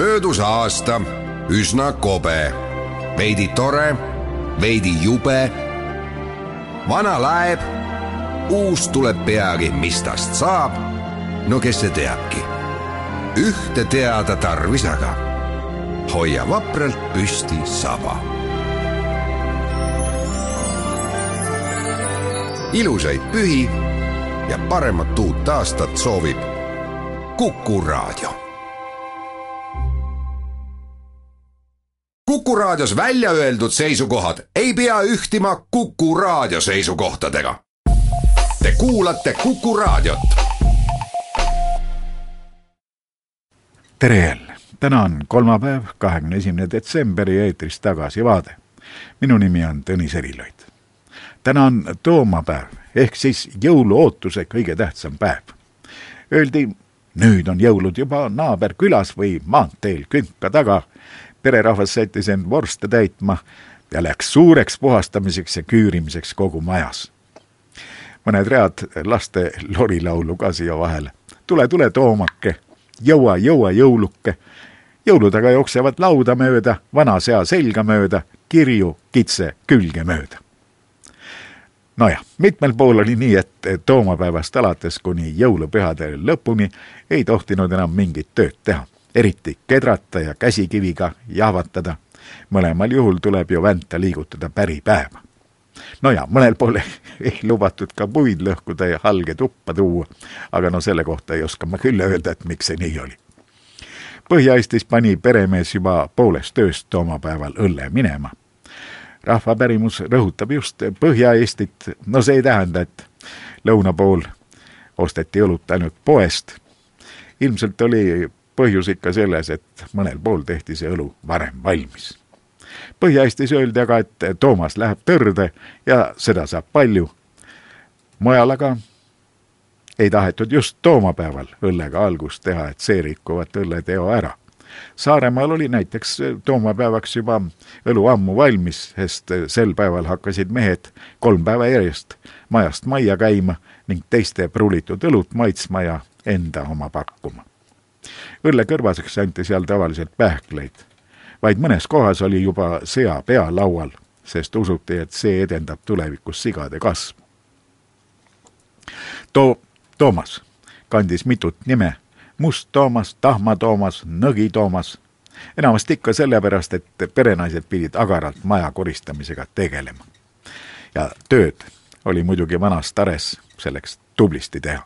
möödus aasta üsna kobe, veidi tore, veidi jube. vana laeb, uus tuleb peagi, mis tast saab. no kes see teabki. ühte teada tarvis aga, hoia vapralt püsti saba. ilusaid pühi ja paremat uut aastat soovib Kuku Raadio Kuku Raadios välja öeldud seisukohad ei pea ühtima Kuku Raadio seisukohtadega. Te kuulate Kuku Raadiot. tere jälle, täna on kolmapäev, kahekümne esimene detsember ja eetris Tagasivaade. minu nimi on Tõnis Eriloid. täna on toomapäev ehk siis jõuluootuse kõige tähtsam päev. Öeldi, nüüd on jõulud juba naaberkülas või maanteel künka taga pererahvas sättis end vorste täitma ja läks suureks puhastamiseks ja küürimiseks kogu majas. mõned read laste lorilaulu ka siia vahele. tule, tule, Toomake, jõua, jõua, jõuluke. jõulud aga jooksevad lauda mööda, vana sea selga mööda, kirju kitse külge mööda. nojah, mitmel pool oli nii, et toomapäevast alates kuni jõulupühade lõpuni ei tohtinud enam mingit tööd teha eriti kedrata ja käsikiviga jahvatada. mõlemal juhul tuleb ju vänta liigutada päripäeva. no ja mõnel pool ei lubatud ka puid lõhkuda ja halge tuppa tuua, aga no selle kohta ei oska ma küll öelda, et miks see nii oli. Põhja-Eestis pani peremees juba poolest ööst toomapäeval õlle minema. rahvapärimus rõhutab just Põhja-Eestit, no see ei tähenda, et lõuna pool osteti õlut ainult poest. ilmselt oli põhjus ikka selles, et mõnel pool tehti see õlu varem valmis. Põhja-Eestis öeldi aga, et Toomas läheb tõrde ja seda saab palju. mujal aga ei tahetud just toomapäeval õllega algust teha, et see rikkuvat õlleteo ära. Saaremaal oli näiteks toomapäevaks juba õlu ammu valmis, sest sel päeval hakkasid mehed kolm päeva järjest majast majja käima ning teiste pruulitud õlut maitsma ja enda oma pakkuma õlle kõrvaseks anti seal tavaliselt pähkleid. vaid mõnes kohas oli juba sea pea laual, sest usuti, et see edendab tulevikus sigade kasvu. Too, Toomas kandis mitut nime, Must Toomas, Tahma Toomas, Nõgi Toomas, enamasti ikka sellepärast, et perenaised pidid agaralt maja koristamisega tegelema. ja tööd oli muidugi vanas tares selleks tublisti teha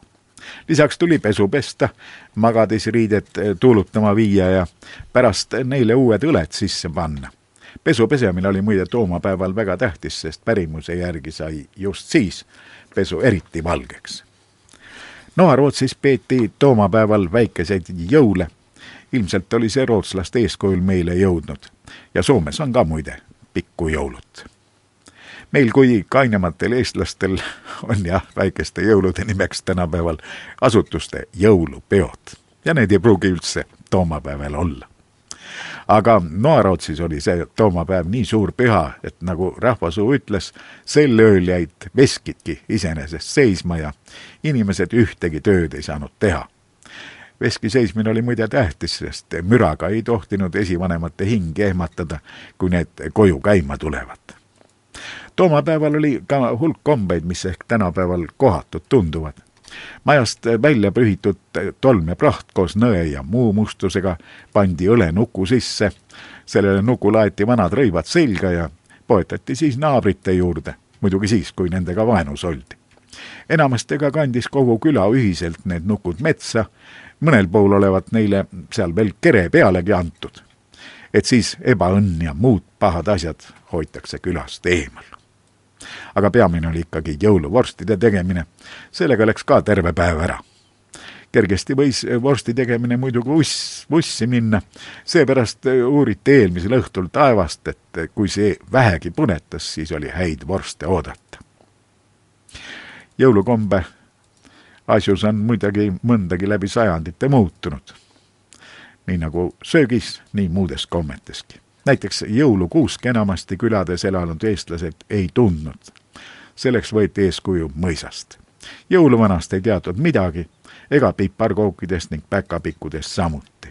lisaks tuli pesu pesta, magadisriided eh, tuulutama viia ja pärast neile uued õled sisse panna. pesu pesemine oli muide toomapäeval väga tähtis, sest pärimuse järgi sai just siis pesu eriti valgeks. Noa-Rootsis peeti toomapäeval väikeseid jõule. ilmselt oli see rootslaste eeskujul meile jõudnud ja Soomes on ka muide pikku jõulut meil kui kainematel eestlastel on jah, väikeste jõulude nimeks tänapäeval asutuste jõulupeod. Ja need ei pruugi üldse toomapäeval olla. aga Noarootsis oli see toomapäev nii suur püha, et nagu rahvasuu ütles, sel ööl jäid veskidki iseenesest seisma ja inimesed ühtegi tööd ei saanud teha. Veski seismine oli muide tähtis, sest müraga ei tohtinud esivanemate hinge ehmatada, kui need koju käima tulevad toomapäeval oli ka hulk kombeid, mis ehk tänapäeval kohatud tunduvad. majast välja pühitud tolm ja praht koos nõe ja muu mustusega pandi õlenuku sisse, sellele nukule aeti vanad rõivad selga ja poetati siis naabrite juurde, muidugi siis, kui nendega vaenus oldi. enamasti aga kandis kogu küla ühiselt need nukud metsa, mõnel pool olevat neile seal veel kere pealegi antud. et siis ebaõnn ja muud pahad asjad hoitakse külast eemal aga peamine oli ikkagi jõuluvorstide tegemine. sellega läks ka terve päev ära. kergesti võis vorsti tegemine muidugi uss, vussi minna, seepärast uuriti eelmisel õhtul taevast, et kui see vähegi punetas, siis oli häid vorste oodata. jõulukombe asjus on muidugi mõndagi läbi sajandite muutunud. nii nagu söögis, nii muudes kommeteski näiteks jõulukuusk enamasti külades elanud eestlased ei tundnud. selleks võeti eeskuju mõisast. jõuluvanast ei teatud midagi ega piparkookidest ning päkapikkudest samuti.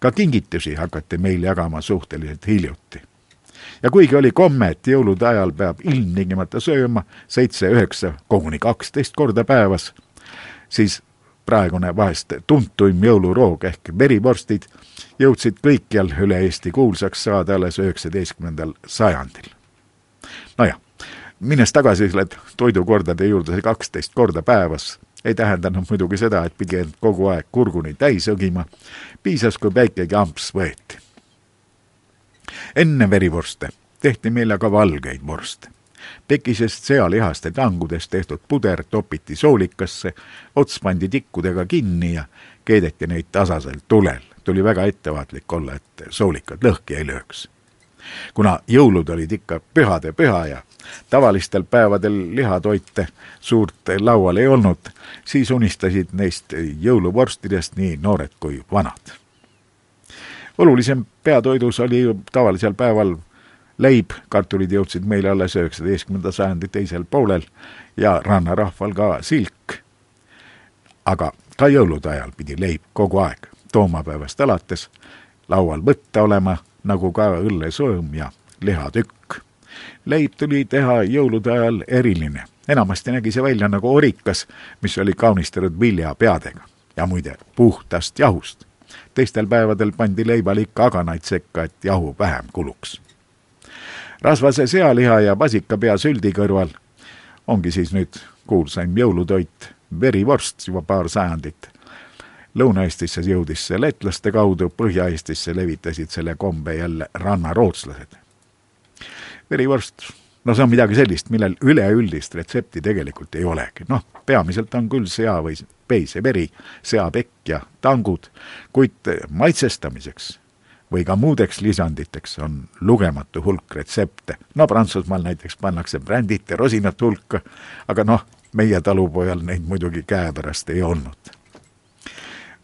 ka kingitusi hakati meil jagama suhteliselt hiljuti. ja kuigi oli komme, et jõulude ajal peab ilmtingimata sööma seitse, üheksa, koguni kaksteist korda päevas, siis praegune vahest tuntuim jõuluroog ehk verivorstid jõudsid kõikjal üle Eesti kuulsaks saada alles üheksateistkümnendal sajandil. nojah, minnes tagasi selle toidukordade juurde, see kaksteist korda päevas ei tähendanud muidugi seda, et pidi end kogu aeg kurguni täis õgima, piisas, kui väikegi amps võeti. enne verivorste tehti meil aga valgeid vorste tekisest sealihast ja tangudest tehtud puder topiti soolikasse, ots pandi tikkudega kinni ja keedeti neid tasasel tulel. tuli väga ettevaatlik olla, et soolikad lõhki ei lööks. kuna jõulud olid ikka pühade püha ja tavalistel päevadel lihatoite suurt laual ei olnud, siis unistasid neist jõuluvorstidest nii noored kui vanad. olulisem peatoidus oli tavalisel päeval leib, kartulid jõudsid meile alles üheksateistkümnenda sajandi teisel poolel ja rannarahval ka silk. aga ka jõulude ajal pidi leib kogu aeg, toomapäevast alates, laual võtta olema, nagu ka õllesõõm ja lihatükk. leib tuli teha jõulude ajal eriline, enamasti nägi see välja nagu orikas, mis oli kaunistatud viljapeadega ja muide, puhtast jahust. teistel päevadel pandi leibal ikka aganaid sekka, et jahu vähem kuluks rasvase sealiha ja vasikapea süldi kõrval ongi siis nüüd kuulsaim jõulutoit verivorst juba paar sajandit. Lõuna-Eestisse jõudis see lätlaste kaudu, Põhja-Eestisse levitasid selle kombe jälle rannarootslased. verivorst, no see on midagi sellist, millel üleüldist retsepti tegelikult ei olegi, noh, peamiselt on küll sea või peiseveri, seapekk ja tangud, kuid maitsestamiseks või ka muudeks lisanditeks on lugematu hulk retsepte. no Prantsusmaal näiteks pannakse brändit ja rosinat hulka, aga noh, meie talupojal neid muidugi käepärast ei olnud.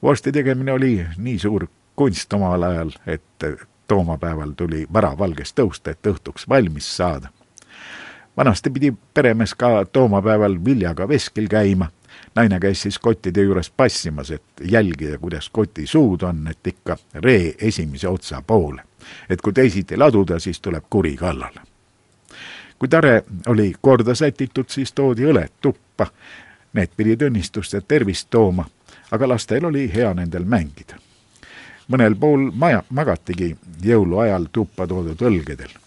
vorsti tegemine oli nii suur kunst omal ajal, et toomapäeval tuli varavalgest tõusta, et õhtuks valmis saada. vanasti pidi peremees ka toomapäeval viljaga veskil käima naine käis siis kottide juures passimas, et jälgida, kuidas koti suud on, et ikka ree esimese otsa poole. et kui teisiti laduda, siis tuleb kuri kallale. kui tare oli korda sätitud, siis toodi õled tuppa. Need pidid õnnistust ja tervist tooma, aga lastel oli hea nendel mängida. mõnel pool maja magatigi jõuluajal tuppa toodud õlgedel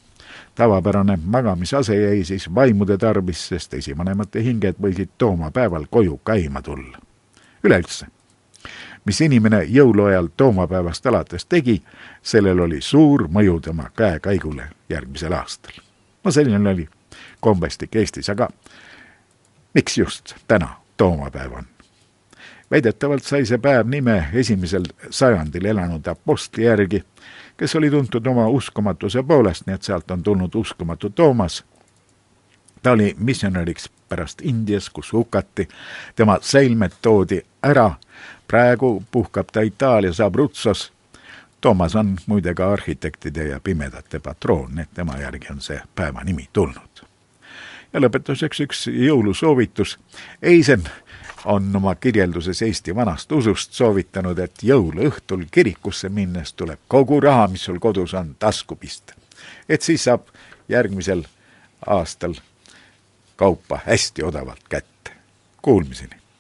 tavapärane magamisase jäi siis vaimude tarbis, sest esivanemate hinged võisid toomapäeval koju käima tulla. üleüldse, mis inimene jõuluajal toomapäevast alates tegi, sellel oli suur mõju tema käekäigule järgmisel aastal. no selline oli kombestik Eestis, aga miks just täna toomapäev on? väidetavalt sai see päev nime esimesel sajandil elanud apostli järgi kes oli tuntud oma uskumatuse poolest, nii et sealt on tulnud uskumatu Toomas. ta oli missionäriks pärast Indias, kus hukati, tema säilmed toodi ära, praegu puhkab ta Itaalias Abruzzos. Toomas on muide ka arhitektide ja pimedate patroon, nii et tema järgi on see päeva nimi tulnud. ja lõpetuseks üks jõulusoovitus. Eisen on oma kirjelduses Eesti vanast usust soovitanud, et jõuluõhtul kirikusse minnes tuleb kogu raha, mis sul kodus on, tasku pista. et siis saab järgmisel aastal kaupa hästi odavalt kätte. Kuulmiseni!